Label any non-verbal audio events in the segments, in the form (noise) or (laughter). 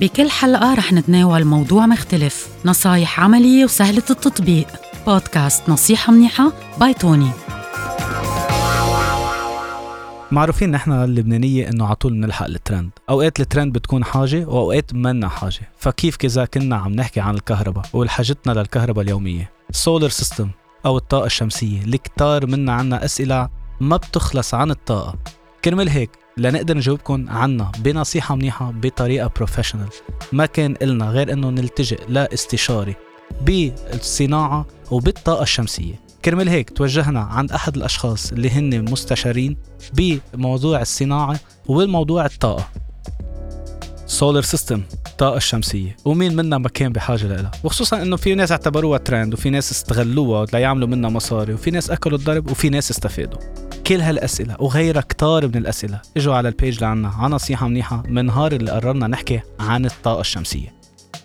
بكل حلقة رح نتناول موضوع مختلف نصايح عملية وسهلة التطبيق. بودكاست نصيحة منيحة by توني معروفين نحن اللبنانية إنه على طول بنلحق الترند، أوقات الترند بتكون حاجة وأوقات منا حاجة، فكيف كذا كنا عم نحكي عن الكهرباء والحاجتنا للكهرباء اليومية، ال solar system أو الطاقة الشمسية اللي كتار منا عنا أسئلة ما بتخلص عن الطاقة، كرمال هيك لنقدر نجاوبكم عنا بنصيحة منيحة بطريقة professional ما كان إلنا غير إنه نلتجئ لاستشاري بالصناعة وبالطاقة الشمسية. كرمال هيك توجهنا عند أحد الأشخاص اللي هن مستشارين بموضوع الصناعة وبالموضوع الطاقة. solar system الطاقة الشمسية. ومين منا ما كان بحاجة لها وخصوصا إنه في ناس اعتبروها ترند وفي ناس استغلوها ليعملوا منها مصاري وفي ناس أكلوا الضرب وفي ناس استفادوا. كل هالأسئلة وغيرها كتار من الأسئلة. إجوا على ال page لعنا على نصيحة منيحة من نهار اللي قررنا نحكي عن الطاقة الشمسية.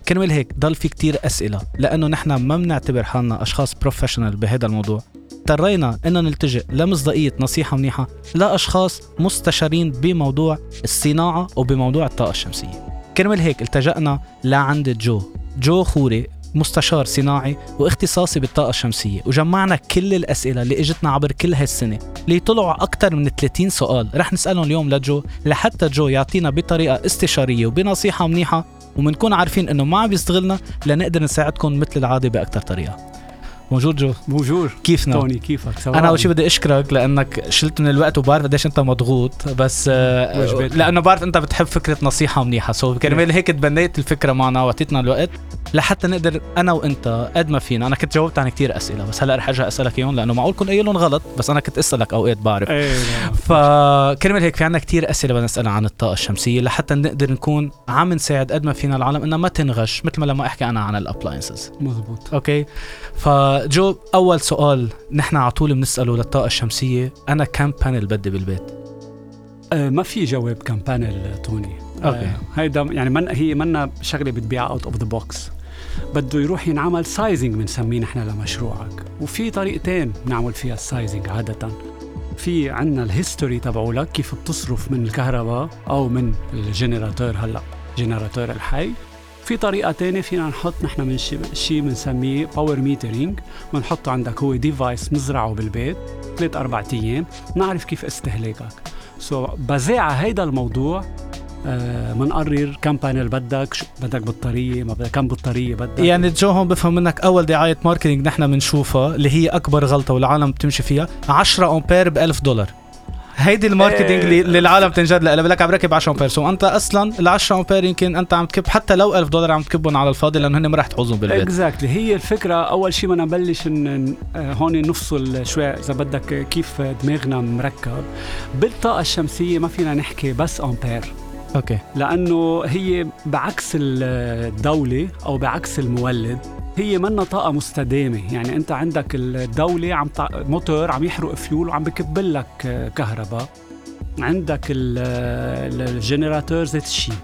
كرمال هيك ضل في كتير أسئلة لأنه نحن ما بنعتبر حالنا أشخاص professional بهذا الموضوع. اضطرينا ان نلتجئ لمصداقية نصيحة منيحة لأشخاص مستشارين بموضوع الصناعة وبموضوع الطاقة الشمسية. كرمال هيك التجأنا لعند جو. جو خوري مستشار صناعي واختصاصي بالطاقة الشمسية وجمعنا كل الأسئلة اللي إجتنا عبر كل هالسنة اللي طلعوا أكثر من 30 سؤال. رح نسألهم اليوم لجو لحتى جو يعطينا بطريقة استشارية وبنصيحة منيحة ومنكون عارفين إنه ما عم يستغلنا لنقدر نساعدكم مثل العادة بأكثر طريقة. bonjour جو bonjour كيفنا؟ توني كيفك أنا أول شيء بدي أشكرك لأنك شلت من الوقت وبعرف قديش أنت مضغوط بس آه لأنه بعرف أنت بتحب فكرة نصيحة منيحة. so كرمال هيك تبنيت الفكرة معنا وأعطيتنا الوقت لحتى نقدر أنا وأنت قد ما فينا. أنا كنت جاوبت عن كثير أسئلة بس هلأ رح ارجع أسألك إياهم لأنه معقول كون قايلهم غلط بس أنا كنت أسألك أوقات بعرف. إيه فكرمال هيك في عنا كثير أسئلة بدنا نسألها عن الطاقة الشمسية لحتى نقدر نكون عم نساعد قد ما فينا العالم إنها ما تنغش مثل ما لما أحكي أنا عن ال appliances مزبوط okay؟ فجو أول سؤال نحن على طول بنسأله للطاقة الشمسية أنا كم panel بدي بالبيت؟ آه ما في جواب كم panel توني. okay. آه هيدا يعني من هي منا شغلة بتبيع out of the box بده يروح ينعمل sizing بنسميه نحن لمشروعك. وفي طريقتين بنعمل فيها ال sizing عادة. في عنا ال history تبعولك كيف بتصرف من الكهرباء أو من ال generator هلأ generator الحي. في طريقة تانية فينا نحط نحن من شيء بنسميه power metering بنحطه عندك هو device بنزرعه بالبيت ثلاث أربع أيام. بنعرف كيف استهلاكك. so so, بزاع هيدا الموضوع آه كم panel بدك بدك بطارية ما بدك كم بطارية بدك. يعني جو هون بفهم منك أول دعاية marketing نحن بنشوفها اللي هي أكبر غلطة والعالم بتمشي فيها 10 أمبير ب 1000 دولار. هيدي ال marketing اللي, اللي العالم تنجد لها لك عم ركب 10 امبير so أنت أصلا ال 10 امبير يمكن أنت عم تكب حتى لو 1000 دولار عم تكبهم على الفاضي لأنه هن ما رح تحوزهم بالبيت. exactly هي الفكرة. أول شيء بدنا نبلش إن هون نفصل شوي إذا بدك كيف دماغنا مركب. بالطاقة الشمسية ما فينا نحكي بس أمبير. okay. لأنه هي بعكس الدولة أو بعكس المولد. هي منا طاقة مستدامة. يعني أنت عندك الدولة عم موتور عم يحرق فيول وعم بكب لك كهرباء. عندك ال generator ذات الشيء.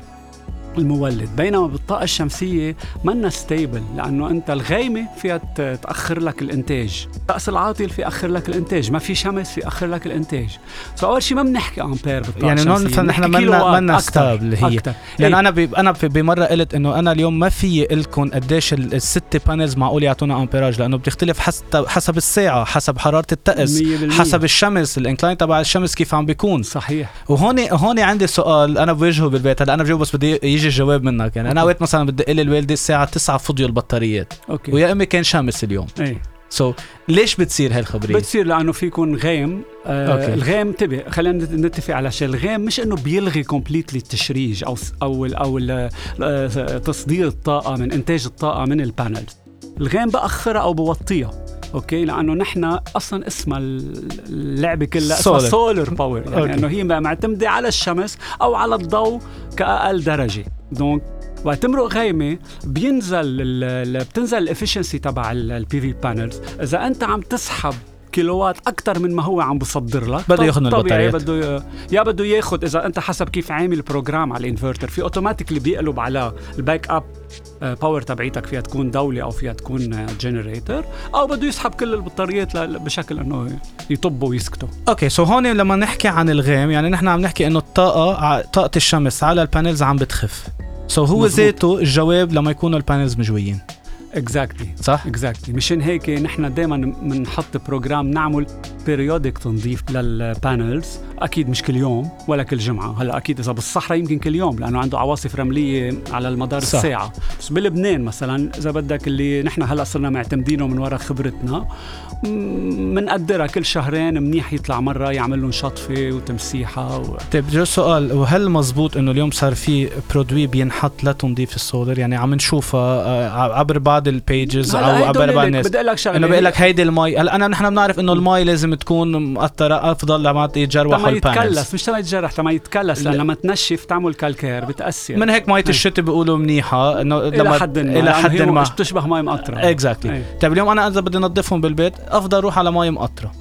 المولد. بينما بالطاقة الشمسية منا stable لأنه أنت الغيمة فيها تأخر لك الإنتاج. الطقس العاطل في أخر لك الإنتاج. ما في شمس في أخر لك الإنتاج. so أول شيء ما بنحكي أمبير بالطاقة يعني الشمسية يعني نحن منا منا stable هي. أكتر. لأن أنا بي أنا بمرة قلت إنه أنا اليوم ما في لكم قديش الست panels معقول يعطونا ampérage لأنه بتختلف حسب حسب الساعة حسب حرارة الطقس حسب الشمس ال incline تبع الشمس كيف عم بيكون. صحيح. وهون هون عندي سؤال أنا بوجهه بالبيت. هلا أنا بجاوب بس بدي يجي الجواب منك. يعني أنا اوقات مثلا بدي أقول الوالده الساعة 9 فضيوا البطاريات. okay. ويا أمي كان شمس اليوم. إيه. so so, ليش بتصير هالخبرية؟ بتصير لأنه في يكون غيم. آه okay. الغيم انتبه خلينا نتفق على شيء. الغيم مش إنه بيلغي completely التشريج أو أو أو تصدير الطاقة من إنتاج الطاقة من ال panel. الغيم بأخرها أو بوطيها. okay؟ لأنه نحن أصلا اسمها اللعبة كلها اسمها solar power يعني إنه هي معتمدة على الشمس أو على الضوء كأقل درجة. donc وقت تمرق غيمه بينزل بتنزل ال efficiency تبع ال PV panels اذا انت عم تسحب كيلوات أكثر من ما هو عم بصدر لك. بده ياخذ من البطاريات. بده يا بده ياخذ إذا أنت حسب كيف عامل ال program على الإنفرتر. في automatically بيقلب على ال backup power تبعيتك فيها تكون دولة أو فيها تكون generator أو بده يسحب كل البطاريات بشكل أنه يطبوا ويسكتوا. okay so هون لما نحكي عن الغيم يعني نحن عم نحكي إنه الطاقة طاقة الشمس على ال panels عم بتخف. so هو. ذاته الجواب لما يكونوا ال panels مجويين. exactly صح؟ exactly مشان هيك نحن دائما بنحط program نعمل periodic تنظيف لل panels أكيد مش كل يوم ولا كل جمعة. هلا أكيد إذا بالصحراء يمكن كل يوم لأنه عنده عواصف رملية على المدار صح. الساعة. بس بلبنان مثلا إذا بدك اللي نحن هلا صرنا معتمدينه من وراء خبرتنا بنقدرها كل شهرين منيح يطلع مرة يعمل لهم شطفة وتمسيحة و... طيب جو سؤال وهل مزبوط إنه اليوم صار في produit بينحط لتنظيف السولر يعني عم نشوفها آه، عبر بعض ال pages أو عبر بعض الناس. بدي أقول لك شغلة. إنه بيقول لك هيدي المي هلا انا نحن بنعرف إنه المي لازم تكون مقطرة أفضل لما يتجروحوا ال panels يتكلس مش لما يتجرح لما يتكلس لا. لأن لما تنشف تعمل calcaire بتأثر. من هيك مية الشتاء بيقولوا منيحة إنه إلى حد ما إلى حد ما. بتشبه مي مقطرة. exactly إيه. طيب اليوم أنا إذا بدي انظفهم بالبيت أفضل أروح على مي مقطرة.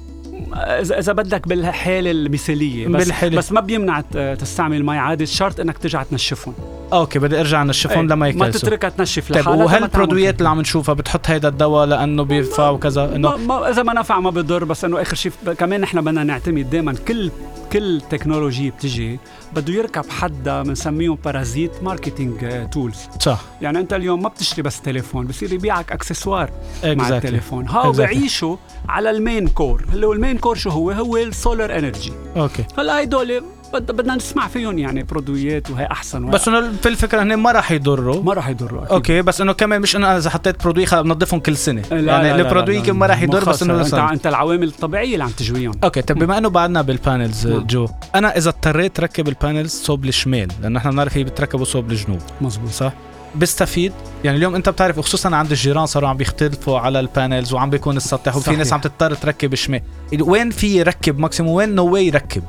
إذا إذا بدك بالحاله المثاليه بس بالحالة. بس ما بيمنع تستعمل مي عادي شرط إنك ترجع تنشفهم. okay بدي أرجع انشفهم إيه، لما ما يكلسوا تتركها تنشف طيب لحالها وهل لما ال produit ات اللي عم نشوفها بتحط هيدا الدواء لأنه بيرفع وكذا؟ ما, انه ما إذا ما نفع ما بضر بس إنه آخر شيء كمان نحن بدنا نعتمد دائما كل كل technology بتجي بده يركب حدا بنسميهم parasite marketing tools صح. يعني أنت اليوم ما بتشتري بس تليفون بصير يبيعك accessoires مع exactly التليفون. ها Exactly. بعيشوا على ال main core اللي هو ال main core شو هو؟ هو ال solar energy okay. هلأ هدول بدنا نسمع فيهم يعني produit ات وهي أحسن وهي بس إنه في الفكرة هن ما راح يضروا. ما راح يضروا أكيد. okay بس إنه كمان مش إنه إذا حطيت produit خلص بنظفهم كل سنة. لا يعني ال produit ما راح يضر بس إنه انت أنت العوامل الطبيعية اللي عم تجويهم. okay طيب بما إنه بعدنا بال panels نعم. جو أنا إذا اضطريت ركب ال panels صوب الشمال لأنه إحنا بنعرف هي بتركبوا صوب الجنوب مزبوط صح؟ بستفيد؟ يعني اليوم انت بتعرف وخصوصا عند الجيران صاروا عم بيختلفوا على ال panels وعم بيكون السطح وفي. ناس عم تضطر تركب شمال. وين في يركب ماكسيموم وين نو واي يركب؟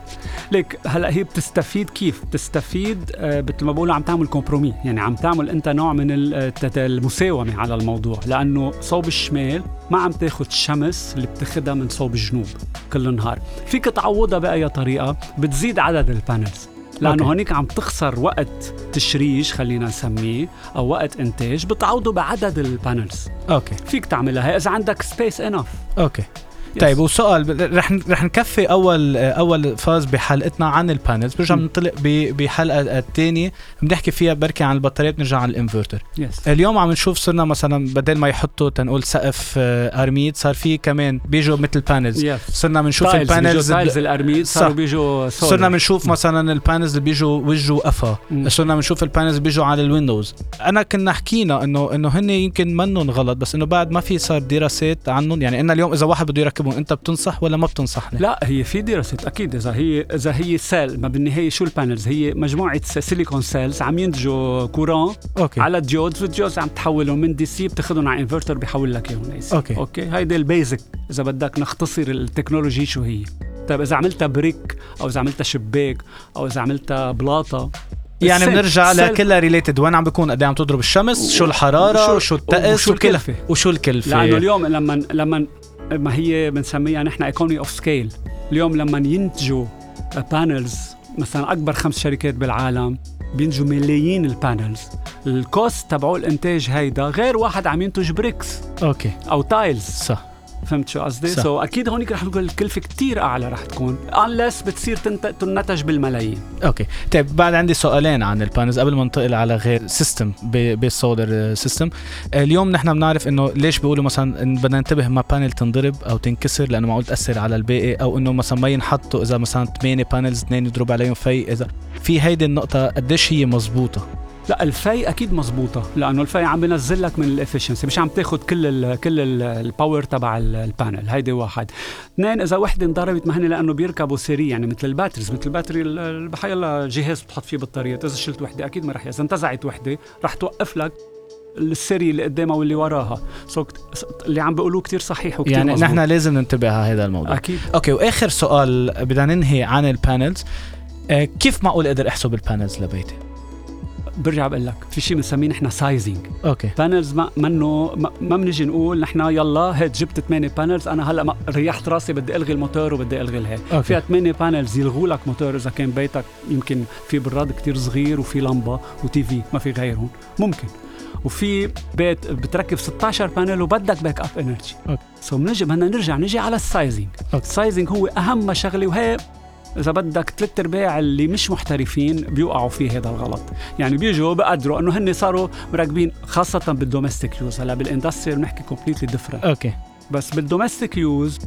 ليك هلأ هي بتستفيد كيف؟ بتستفيد آه، مثل ما بقولوا عم تعمل compromis، يعني عم تعمل أنت نوع من الت- المساومة على الموضوع، لأنه صوب الشمال ما عم تاخذ الشمس اللي بتاخذها من صوب الجنوب كل النهار، فيك تعوضها بأي طريقة؟ بتزيد عدد ال panels. لأنه. هونيك عم تخسر وقت تشريج خلينا نسميه أو وقت إنتاج بتعوضه بعدد ال panels okay. فيك تعملها. هي إذا عندك سبيس انف أوكي. طيب وسؤال رح رح نكفي أول أول phase بحلقتنا عن ال panels برجع. بنطلق بحلقة الثانية بنحكي فيها بركي عن البطاريات بنرجع على ال inverter. yes اليوم عم نشوف صرنا مثلا بدل ما يحطوا تنقول سقف آه، أرميد صار في كمان بيجوا مثل panels yes صرنا بنشوف ال panels tiles الأرميد صاروا. بيجوا صرنا. بنشوف مثلا ال panels اللي بيجوا وجه وقفا. صرنا بنشوف ال panels بيجوا على ال windows أنا كنا حكينا إنه إنه هن يمكن منهم غلط بس إنه بعد ما في صار دراسات عنهم يعني أنا اليوم إذا واحد بده يركبهم أنت بتنصح ولا ما بتنصحني؟ لا هي في دراسات أكيد إذا هي إذا هي cell ما بالنهاية شو ال panels هي مجموعة silicon cells عم ينتجوا courant okay. على diodes وال diodes عم تحولهم من DC بتاخذهم على انفرتر بيحول لك إياهم. AC okay. okay؟ هيدي ال basic إذا بدك نختصر ال technology شو هي. طيب إذا عملتها brick أو إذا عملتها شباك أو إذا عملتها بلاطة. يعني بنرجع لكلها related وين عم بيكون؟ قد إيه عم تضرب الشمس؟ شو الحرارة؟ وشو- وشو الطقس وشو الكلفة. وشو الكلفة؟ لأنه اليوم لما لما ما هي بنسميها نحن economy of scale اليوم لما ينتجوا panels مثلا أكبر خمس شركات بالعالم بينتجوا ملايين ال panels ال cost تبعوا الإنتاج هيدا غير واحد عم ينتج bricks okay. أو tiles صح. فهمت شو قصدي؟ so, أكيد هونيك رح تكون الكلفة كتير أعلى رح تكون unless بتصير تنت- تنتج بالملايين. okay. طيب بعد عندي سؤالين عن ال panels قبل ما ننتقل على غير system بال solar system اليوم نحن بنعرف إنه ليش بيقولوا مثلا إن بدنا ننتبه ما panel تنضرب أو تنكسر لأنه معقول تأثر على الباقي أو إنه مثلا ما ينحطوا إذا مثلا 8 panels اثنين يضرب عليهم في إذا في هيدي النقطة قديش هي مزبوطه لا الفي أكيد مزبوطة لأنه الفي عم بينزل لك من ال efficiency مش عم تاخذ كل ال كل ال ال power تبع ال- ال panel هيدي واحد. اثنين إذا وحدة انضربت ما هن لأنه بيركبوا série يعني مثل ال batteries مثل ال battery الله جهاز بتحط فيه بطارية إذا شلت وحدة أكيد ما رح اذا انتزعت وحدة رح توقف لك ال série اللي قدامها واللي وراها. so اللي عم بيقولوه كتير صحيح وكتير يعني مزبوط. نحن لازم ننتبه على هذا الموضوع. أكيد. okay وآخر سؤال بدنا ننهي عن ال panels آه، كيف معقول أقدر أحسب ال panels لبيتي؟ برجع بقول لك في شيء بنسميه نحن sizing okay. panels ما منه ما- بنجي نقول نحن يلا هيك جبت 8 panels أنا هلأ ريحت راسي بدي ألغي الموتور وبدي ألغي الهي okay. فيها 8 panels يلغوا لك موتور إذا كان بيتك يمكن في براد كتير صغير وفي لمبة و TV ما في غيرهم. ممكن. وفي بيت بتركب 16 panel وبدك backup energy. so بنجي بدنا نرجع نجي على ال sizing. ال sizing هو أهم شغلة وهي إذا بدك ثلاث ارباع اللي مش محترفين بيوقعوا فيه هذا الغلط. يعني بيجوا بقدروا إنه هن صاروا مراكبين خاصة بال domestic use. هلا بال industrial بنحكي completely different okay. بس بال domestic use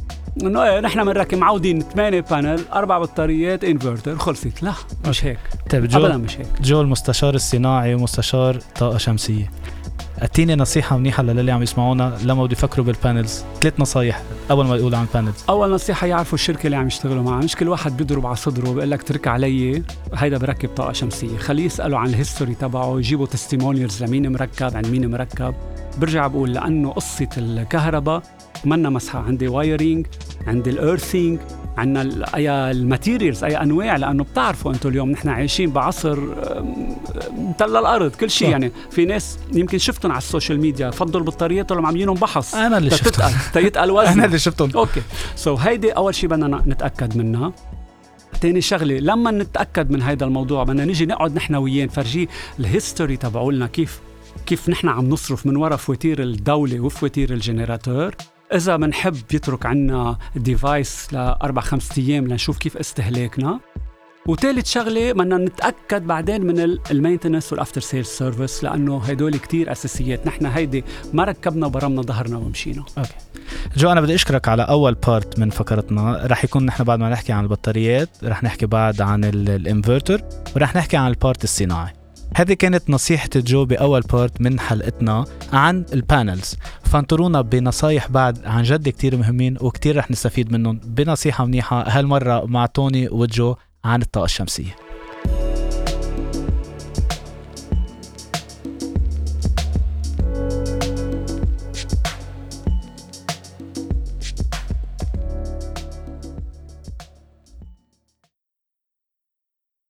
إنه إيه نحن بنركب معودين 8 panel أربع بطاريات انفرتر خلصت لا مش هيك. طيب جو ابدا مش هيك. جو المستشار الصناعي ومستشار طاقة شمسية. اعطيني نصيحة منيحة للي عم يسمعونا لما بده يفكروا بال panels، ثلاث نصايح أول ما يقولوا عن ال panels. أول نصيحة يعرفوا الشركة اللي عم يشتغلوا معها مش كل واحد بيضرب على صدره وبيقول لك ترك علي. هيدا بركب طاقة شمسية. خليه يسالوا عن ال history تبعه يجيبوا testimonials لمين مركب عند مين مركب. برجع بقول لأنه قصة الكهرباء منا مزحة عندي wiring عندي ال earthing عندنا أي ال materials أي أنواع لأنه بتعرفوا أنتم اليوم نحن عايشين بعصر متل الأرض كل شيء يعني. في ناس يمكن شفتهم على ال social media البطاريات اللي عاملينهم بحص أنا اللي شفتهم. (laughs) تيتقل (laughs) وزن أنا اللي شفتهم. okay. so so, هيدي أول شيء بدنا نتأكد منها. تاني شغلة لما نتأكد من هذا الموضوع بدنا نيجي نقعد نحن وياه نفرجيه ال history تبعولنا كيف كيف نحن عم نصرف من وراء فواتير الدولة وفواتير ال generator إذا بنحب يترك عنا device لأربع خمس أيام لنشوف كيف استهلاكنا. وثالث شغلة بدنا نتأكد بعدين من ال maintenance وال after sale service لأنه هدول كتير أساسيات. نحن هيدي ما ركبنا وبرمنا ظهرنا ومشينا. okay. جو أنا بدي أشكرك على أول part من فقرتنا. رح يكون نحن بعد ما نحكي عن البطاريات رح نحكي بعد عن الإنفرتر ورح نحكي عن ال part الصناعي. هذه كانت نصيحة جو بأول part من حلقتنا عن ال panels فانطرونا بنصايح بعد عن جد كتير مهمين وكتير رح نستفيد منهم. بنصيحة منيحة هالمرة مع توني وجو عن الطاقة الشمسية.